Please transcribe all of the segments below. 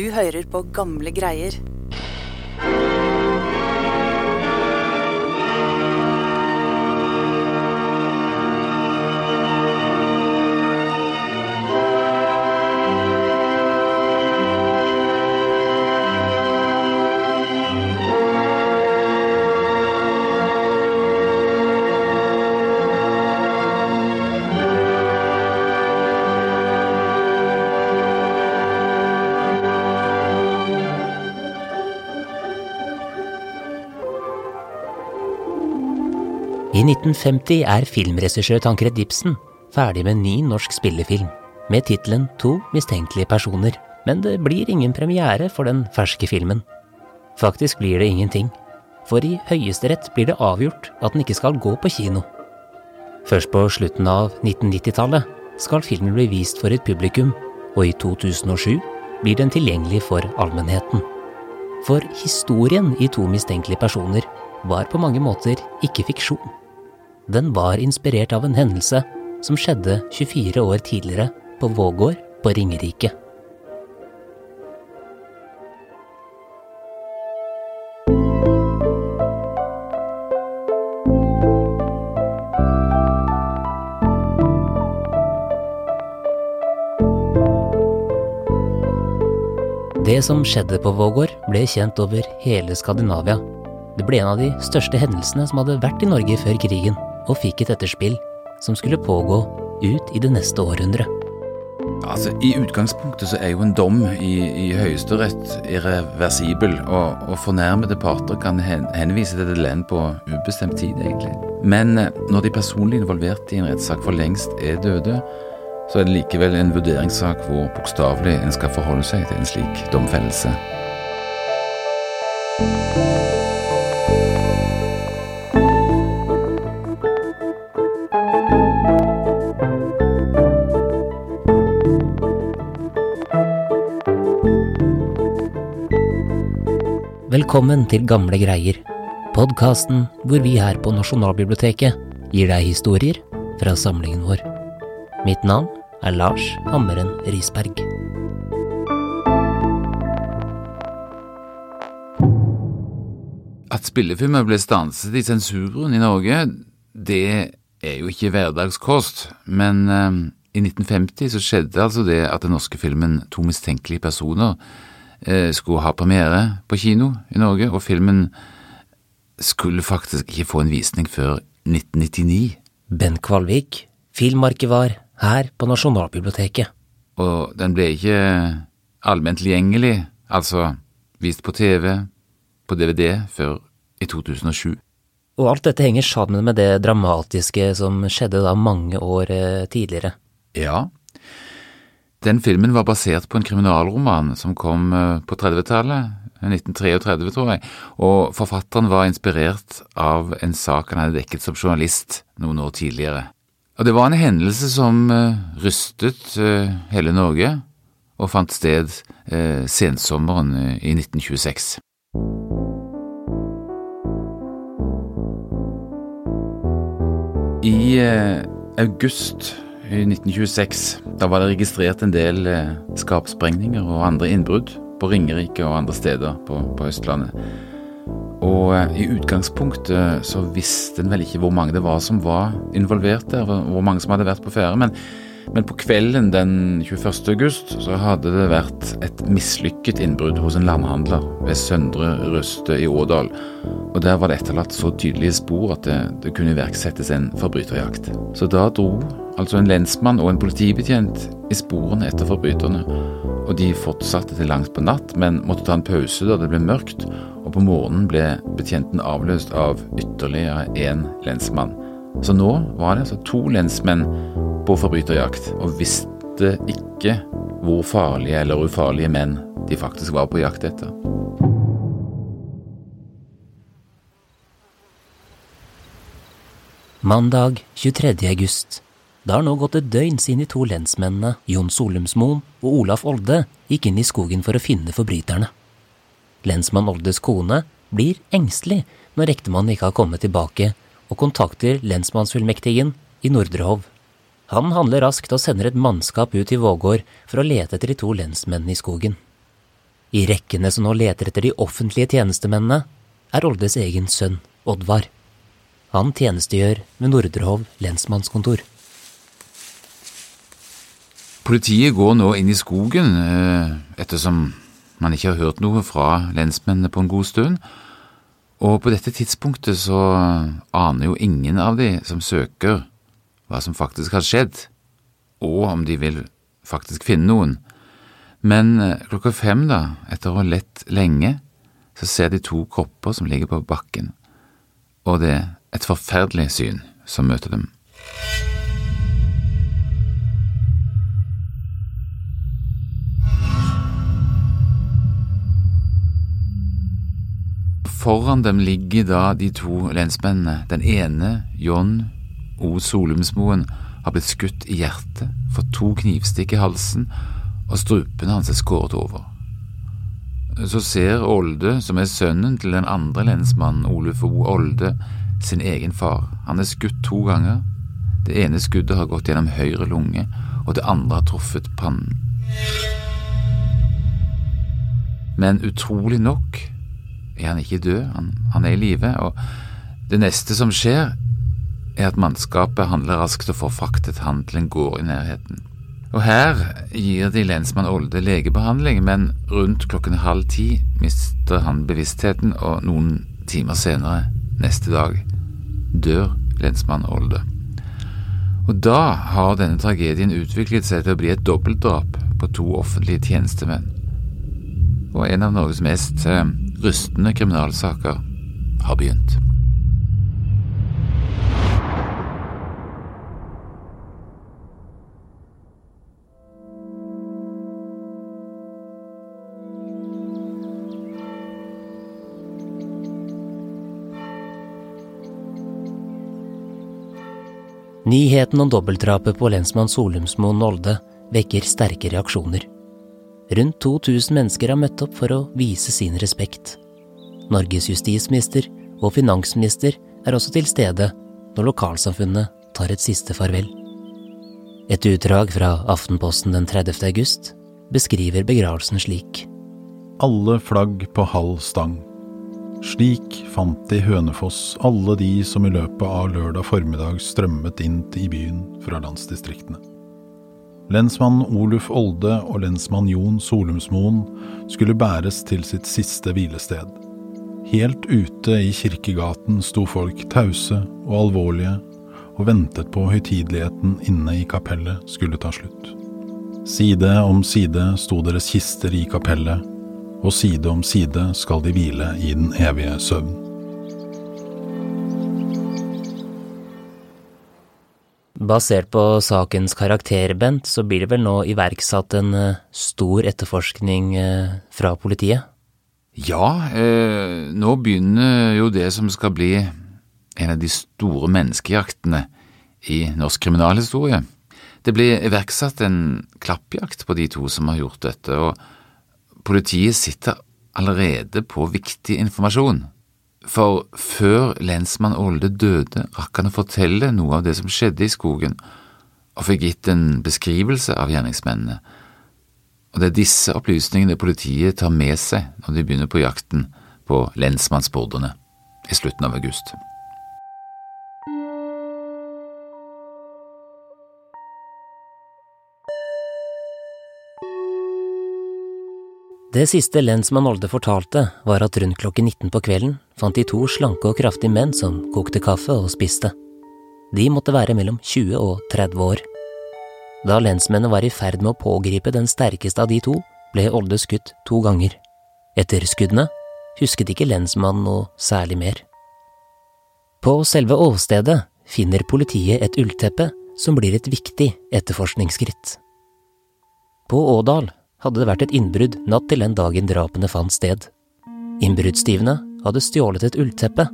Du hører på gamle greier. I 1950 er filmregissør Tankred Ibsen ferdig med en ny norsk spillefilm med tittelen To mistenkelige personer, men det blir ingen premiere for den ferske filmen. Faktisk blir det ingenting, for i Høyesterett blir det avgjort at den ikke skal gå på kino. Først på slutten av 1990-tallet skal filmen bli vist for et publikum, og i 2007 blir den tilgjengelig for allmennheten. For historien i To mistenkelige personer var på mange måter ikke fiksjon. Den var inspirert av en hendelse som skjedde 24 år tidligere på Vågård på Ringerike. Det som skjedde på Vågård, ble kjent over hele Skandinavia. Det ble en av de største hendelsene som hadde vært i Norge før krigen, og fikk et etterspill som skulle pågå ut i det neste århundret. Altså, I utgangspunktet så er jo en dom i, i Høyesterett irreversibel, og, og fornærmede parter kan hen, henvise til det len på ubestemt tid, egentlig. Men eh, når de personlig involverte i en rettssak for lengst er døde, så er det likevel en vurderingssak hvor bokstavelig en skal forholde seg til en slik domfellelse. Velkommen til Gamle greier, podkasten hvor vi her på Nasjonalbiblioteket gir deg historier fra samlingen vår. Mitt navn er Lars Hammeren Risberg. At spillefilmer ble stanset i sensuren i Norge, det er jo ikke hverdagskost, men eh, i 1950 så skjedde altså det at den norske filmen To mistenkelige personer skulle ha premiere på kino i Norge, og filmen skulle faktisk ikke få en visning før 1999. Ben Kvalvik, filmarkivar her på Nasjonalbiblioteket. Og den ble ikke allment tilgjengelig, altså vist på TV, på DVD, før i 2007. Og alt dette henger sammen med det dramatiske som skjedde da mange år eh, tidligere. Ja. Den filmen var basert på en kriminalroman som kom eh, på 30-tallet, 1933 tror jeg, og forfatteren var inspirert av en sak han hadde dekket som journalist noen år tidligere. Og det var en hendelse som eh, rystet eh, hele Norge, og fant sted sensommeren i 1926. I august i 1926 da var det registrert en del eh, skapsprengninger og andre innbrudd på Ringerike og andre steder på, på Østlandet. Og eh, i utgangspunktet så visste en vel ikke hvor mange det var som var involvert der, hvor mange som hadde vært på ferde. Men, men på kvelden den 21. august så hadde det vært et mislykket innbrudd hos en landhandler ved Søndre Røste i Ådal. Og der var det etterlatt så tydelige spor at det, det kunne iverksettes en forbryterjakt. Så da dro altså en lensmann og en politibetjent i sporene etter forbryterne. Og de fortsatte til langt på natt, men måtte ta en pause da det ble mørkt, og på morgenen ble betjenten avløst av ytterligere én lensmann. Så nå var det altså to lensmenn på forbryterjakt, og visste ikke hvor farlige eller ufarlige menn de faktisk var på jakt etter. Mandag 23. august. Det har nå gått et døgn siden de to lensmennene Jon Solumsmoen og Olaf Olde gikk inn i skogen for å finne forbryterne. Lensmann Oldes kone blir engstelig når ektemannen ikke har kommet tilbake, og kontakter lensmannsfullmektigen i Nordre Hov. Han handler raskt og sender et mannskap ut i Vågård for å lete etter de to lensmennene i skogen. I rekkene som nå leter etter de offentlige tjenestemennene, er Oldes egen sønn, Oddvar. Han tjenestegjør ved Nordrehov lensmannskontor. Politiet går nå inn i skogen, eh, ettersom man ikke har hørt noe fra lensmennene på en god stund. Og på dette tidspunktet så aner jo ingen av de som søker, hva som faktisk har skjedd, og om de vil faktisk finne noen. Men eh, klokka fem, da, etter å ha lett lenge, så ser de to kropper som ligger på bakken, og det er et forferdelig syn som møter dem. Foran dem ligger da de to lensmennene. Den ene, John O. Solumsmoen, har blitt skutt i hjertet, fått to knivstikk i halsen, og strupen hans er skåret over. Så ser Olde, som er sønnen til den andre lensmannen, Oluf O. Olde, sin egen far. Han er skutt to ganger. Det ene skuddet har gått gjennom høyre lunge, og det andre har truffet pannen. Men utrolig nok er han ikke død, han, han er i live, og det neste som skjer, er at mannskapet handler raskt og får fraktet han til en gård i nærheten. Og her gir de lensmann Olde legebehandling, men rundt klokken halv ti mister han bevisstheten, og noen timer senere, neste dag, dør lensmann Olde. Og da har denne tragedien utviklet seg til å bli et dobbeltdrap på to offentlige tjenestemenn. Og en av Norges mest eh, rystende kriminalsaker har begynt. Nyheten om dobbeltdrapet på lensmann Solumsmoen Olde vekker sterke reaksjoner. Rundt 2000 mennesker har møtt opp for å vise sin respekt. Norges justisminister og finansminister er også til stede når lokalsamfunnet tar et siste farvel. Et utdrag fra Aftenposten den 30. august beskriver begravelsen slik. Alle flagg på halv stang. Slik fant de Hønefoss alle de som i løpet av lørdag formiddag strømmet inn i byen fra landsdistriktene. Lensmann Oluf Olde og lensmann Jon Solumsmoen skulle bæres til sitt siste hvilested. Helt ute i kirkegaten sto folk tause og alvorlige og ventet på høytideligheten inne i kapellet skulle ta slutt. Side om side sto deres kister i kapellet, og side om side skal de hvile i den evige søvn. Basert på sakens karakter, Bent, så blir det vel nå iverksatt en eh, stor etterforskning eh, fra politiet? Ja, eh, nå begynner jo det som skal bli en av de store menneskejaktene i norsk kriminalhistorie. Det blir iverksatt en klappjakt på de to som har gjort dette, og politiet sitter allerede på viktig informasjon. For før lensmann Olde døde, rakk han å fortelle noe av det som skjedde i skogen, og fikk gitt en beskrivelse av gjerningsmennene. Og det er disse opplysningene politiet tar med seg når de begynner på jakten på lensmannsbordene i slutten av august. Det siste lensmann Olde fortalte, var at rundt klokken 19 på kvelden fant de to slanke og kraftige menn som kokte kaffe og spiste. De måtte være mellom 20 og 30 år. Da lensmennene var i ferd med å pågripe den sterkeste av de to, ble Olde skutt to ganger. Etter skuddene husket ikke lensmannen noe særlig mer. På selve åstedet finner politiet et ullteppe som blir et viktig etterforskningsskritt. På Ådal hadde det vært et innbrudd natt til den dagen drapene fant sted. Innbruddstyvene hadde stjålet et ullteppe,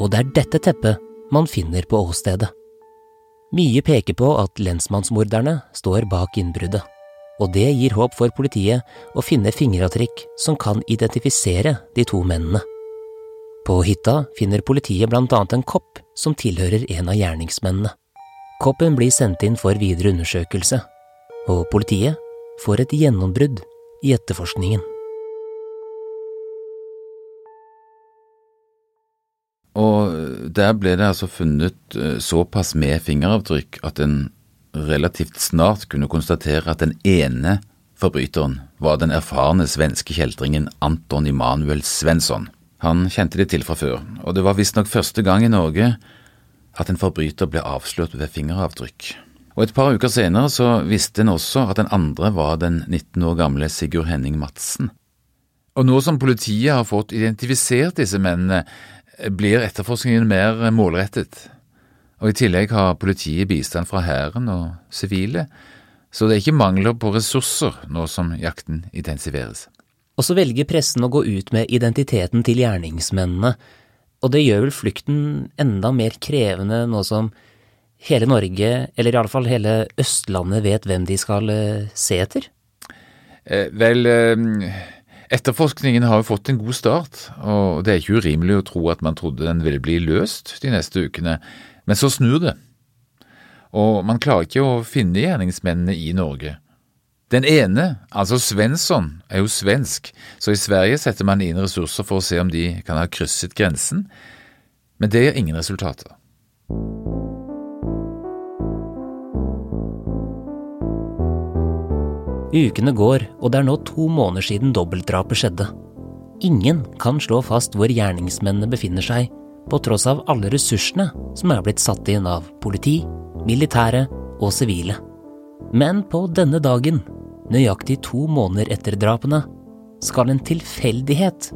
og det er dette teppet man finner på åstedet. Mye peker på at lensmannsmorderne står bak innbruddet, og det gir håp for politiet å finne fingeravtrykk som kan identifisere de to mennene. På hytta finner politiet blant annet en kopp som tilhører en av gjerningsmennene. Koppen blir sendt inn for videre undersøkelse, og politiet får et gjennombrudd i etterforskningen. Og der ble det altså funnet eh, såpass med fingeravtrykk at en relativt snart kunne konstatere at den ene forbryteren var den erfarne svenske kjeltringen Anton Immanuel Svensson. Han kjente det til fra før, og det var visstnok første gang i Norge at en forbryter ble avslørt ved fingeravtrykk. Og Et par uker senere så visste en også at den andre var den 19 år gamle Sigurd Henning Madsen. Og nå som politiet har fått identifisert disse mennene, blir etterforskningen mer målrettet. Og I tillegg har politiet bistand fra hæren og sivile, så det er ikke mangler på ressurser nå som jakten intensiveres. Og så velger pressen å gå ut med identiteten til gjerningsmennene, og det gjør vel flukten enda mer krevende nå som hele Norge, eller i alle fall hele Østlandet, vet hvem de skal eh, se etter? Eh, vel, eh, etterforskningen har jo fått en god start, og det er ikke urimelig å tro at man trodde den ville bli løst de neste ukene, men så snur det. Og man klarer ikke å finne gjerningsmennene i Norge. Den ene, altså Svensson, er jo svensk, så i Sverige setter man inn ressurser for å se om de kan ha krysset grensen, men det gir ingen resultater. Ukene går, og det er nå to måneder siden dobbeltdrapet skjedde. Ingen kan slå fast hvor gjerningsmennene befinner seg, på tross av alle ressursene som er blitt satt inn av politi, militære og sivile. Men på denne dagen, nøyaktig to måneder etter drapene, skal en tilfeldighet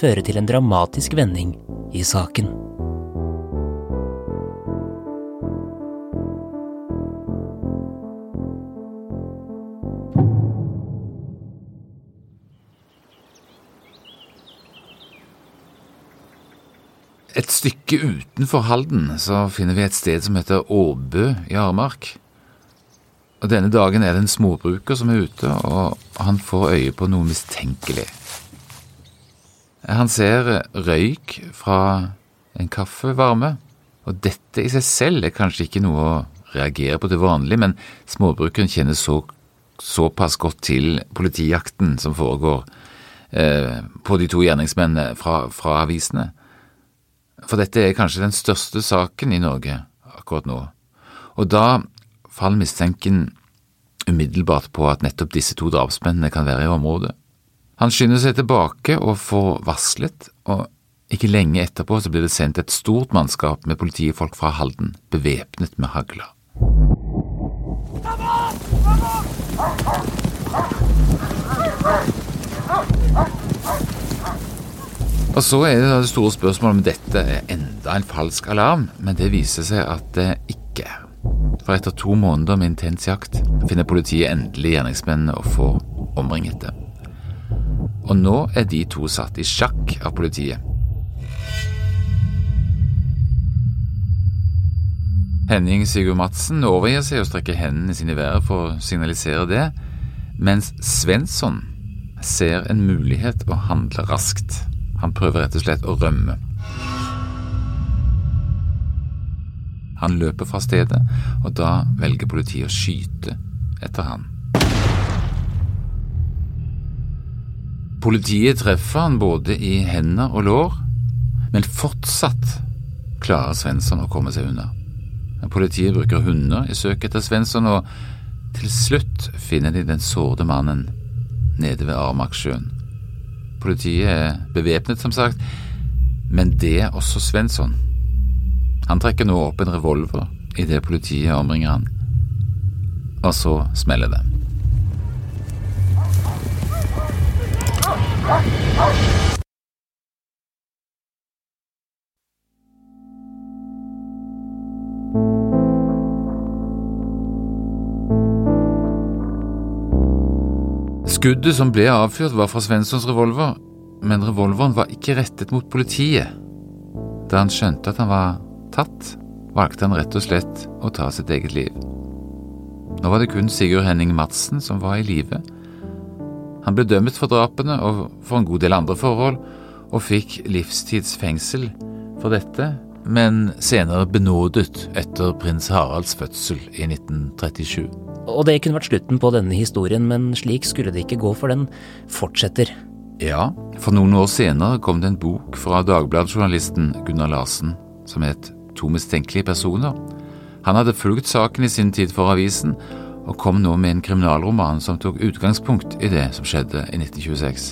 føre til en dramatisk vending i saken. Et stykke utenfor Halden så finner vi et sted som heter Åbø i Aremark. Og Denne dagen er det en småbruker som er ute, og han får øye på noe mistenkelig. Han ser røyk fra en kaffevarme, og dette i seg selv er kanskje ikke noe å reagere på til vanlig, men småbrukeren kjenner så, såpass godt til politijakten som foregår eh, på de to gjerningsmennene fra, fra avisene for dette er kanskje den største saken i Norge akkurat nå. Og da faller mistenken umiddelbart på at nettopp disse to drapsmennene kan være i området. Han skynder seg tilbake og får varslet, og ikke lenge etterpå så blir det sendt et stort mannskap med politifolk fra Halden, bevæpnet med hagler. Og så er det det store spørsmålet om dette er enda en falsk alarm, men det viser seg at det ikke er. For etter to måneder med intens jakt finner politiet endelig gjerningsmennene og får omringet dem. Og nå er de to satt i sjakk av politiet. Henning Sigurd Madsen overgir seg og strekker hendene sine i været for å signalisere det, mens Svensson ser en mulighet å handle raskt. Han prøver rett og slett å rømme. Han løper fra stedet, og da velger politiet å skyte etter han. Politiet treffer han både i hender og lår, men fortsatt klarer Svensson å komme seg unna. Politiet bruker hunder i søk etter Svensson, og til slutt finner de den sårede mannen nede ved Armaksjøen. Politiet er bevæpnet, som sagt, men det er også Svensson. Han trekker nå opp en revolver idet politiet omringer han, og så smeller det. Skuddet som ble avfyrt, var fra Svenssons revolver, men revolveren var ikke rettet mot politiet. Da han skjønte at han var tatt, valgte han rett og slett å ta sitt eget liv. Nå var det kun Sigurd Henning Madsen som var i live. Han ble dømt for drapene og for en god del andre forhold, og fikk livstidsfengsel for dette, men senere benådet etter prins Haralds fødsel i 1937. Og det kunne vært slutten på denne historien, men slik skulle det ikke gå, for den fortsetter. Ja, for noen år senere kom det en bok fra Dagbladet-journalisten Gunnar Larsen som het To mistenkelige personer. Han hadde fulgt saken i sin tid for avisen, og kom nå med en kriminalroman som tok utgangspunkt i det som skjedde i 1926.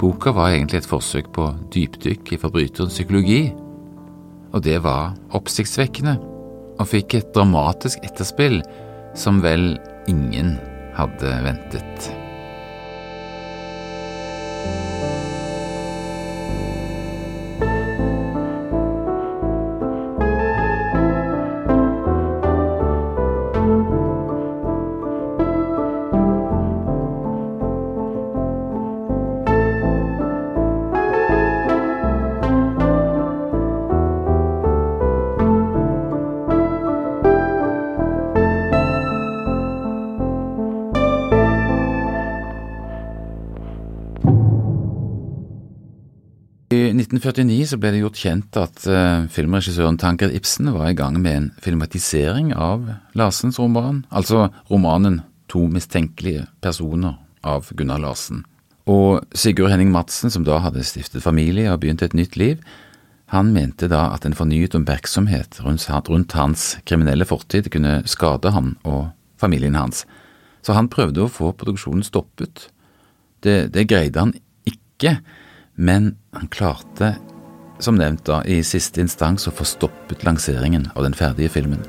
Boka var egentlig et forsøk på dypdykk i forbryterens psykologi, og det var oppsiktsvekkende, og fikk et dramatisk etterspill som vel ingen hadde ventet. 1949 så ble det gjort kjent at uh, filmregissøren Tankred Ibsen var i gang med en filmatisering av Larsens roman, altså romanen To mistenkelige personer av Gunnar Larsen. Og Sigurd Henning Madsen, som da hadde stiftet familie og begynt et nytt liv, han mente da at en fornyet oppmerksomhet rundt, hans kriminelle fortid kunne skade ham og familien hans, så han prøvde å få produksjonen stoppet. Det, det greide han ikke. Men han klarte, som nevnt da, i siste instans å få stoppet lanseringen av den ferdige filmen.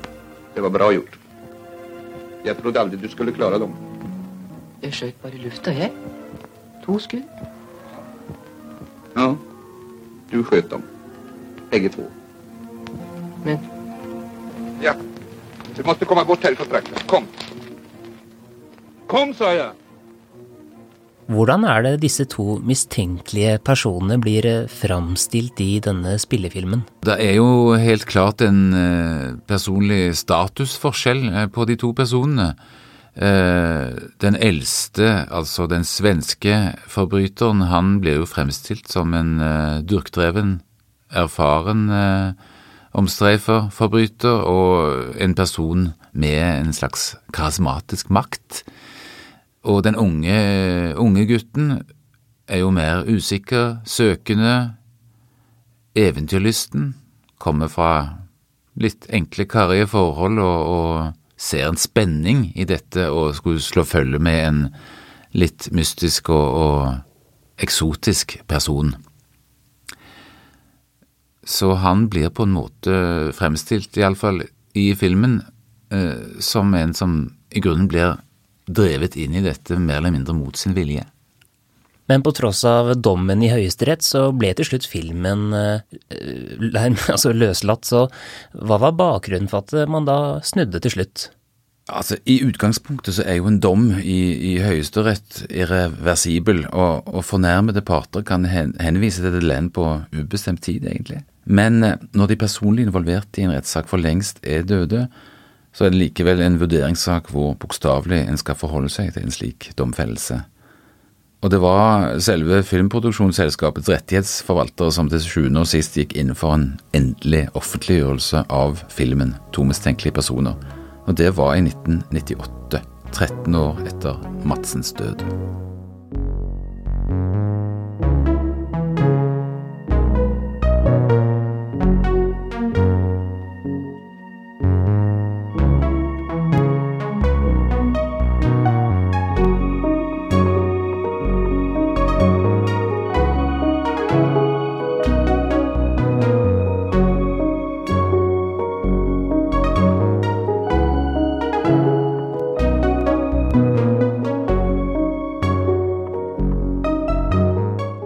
Det var bra gjort. Jeg trodde aldri du skulle klare dem. Jeg skjøt bare i lufta, jeg. To skudd. Ja, du skjøt dem. Begge to. Men Ja. Du måtte komme bort härifrån trakten. Kom. Kom, sa jeg. Hvordan er det disse to mistenkelige personene blir eh, framstilt i denne spillefilmen? Det er jo helt klart en eh, personlig statusforskjell eh, på de to personene. Den eldste, altså den svenske forbryteren, han blir jo fremstilt som en durkdreven, erfaren omstreiferforbryter og en person med en slags karismatisk makt. Og den unge, unge gutten er jo mer usikker, søkende, eventyrlysten, kommer fra litt enkle, karrige forhold og, og ser en spenning i dette og skulle slå følge med en litt mystisk og, og eksotisk person. Så han blir på en måte fremstilt, iallfall i filmen, eh, som en som i grunnen blir drevet inn i dette mer eller mindre mot sin vilje. Men på tross av dommen i Høyesterett så ble til slutt filmen eh, altså løslatt, så hva var bakgrunnen for at man da snudde til slutt? Altså, I utgangspunktet så er jo en dom i, i Høyesterett irreversibel, og, og fornærmede parter kan hen, henvise til det land på ubestemt tid, egentlig. Men eh, når de personlig involverte i en rettssak for lengst er døde, så er det likevel en vurderingssak hvor bokstavelig en skal forholde seg til en slik domfellelse. Og det var selve filmproduksjonsselskapets rettighetsforvaltere som til sjuende og sist gikk inn for en endelig offentliggjørelse av filmen To mistenkelige personer, og det var i 1998, 13 år etter Madsens død.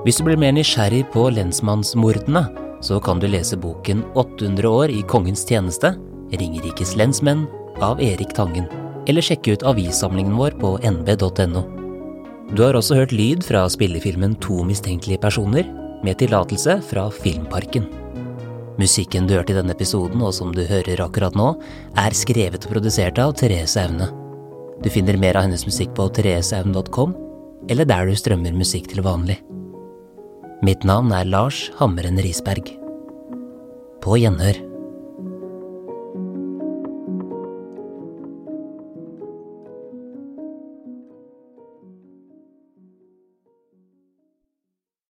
Hvis du blir mer nysgjerrig på lensmannsmordene, så kan du lese boken 800 år i kongens tjeneste, Ringerikes lensmenn, av Erik Tangen. Eller sjekke ut avissamlingen vår på nb.no. Du har også hørt lyd fra spillefilmen To mistenkelige personer, med tillatelse fra Filmparken. Musikken du hørte i denne episoden, og som du hører akkurat nå, er skrevet og produsert av Therese Aune. Du finner mer av hennes musikk på thereseaune.com, eller der du strømmer musikk til vanlig. Mitt navn er Lars Hammeren Risberg. På gjenhør.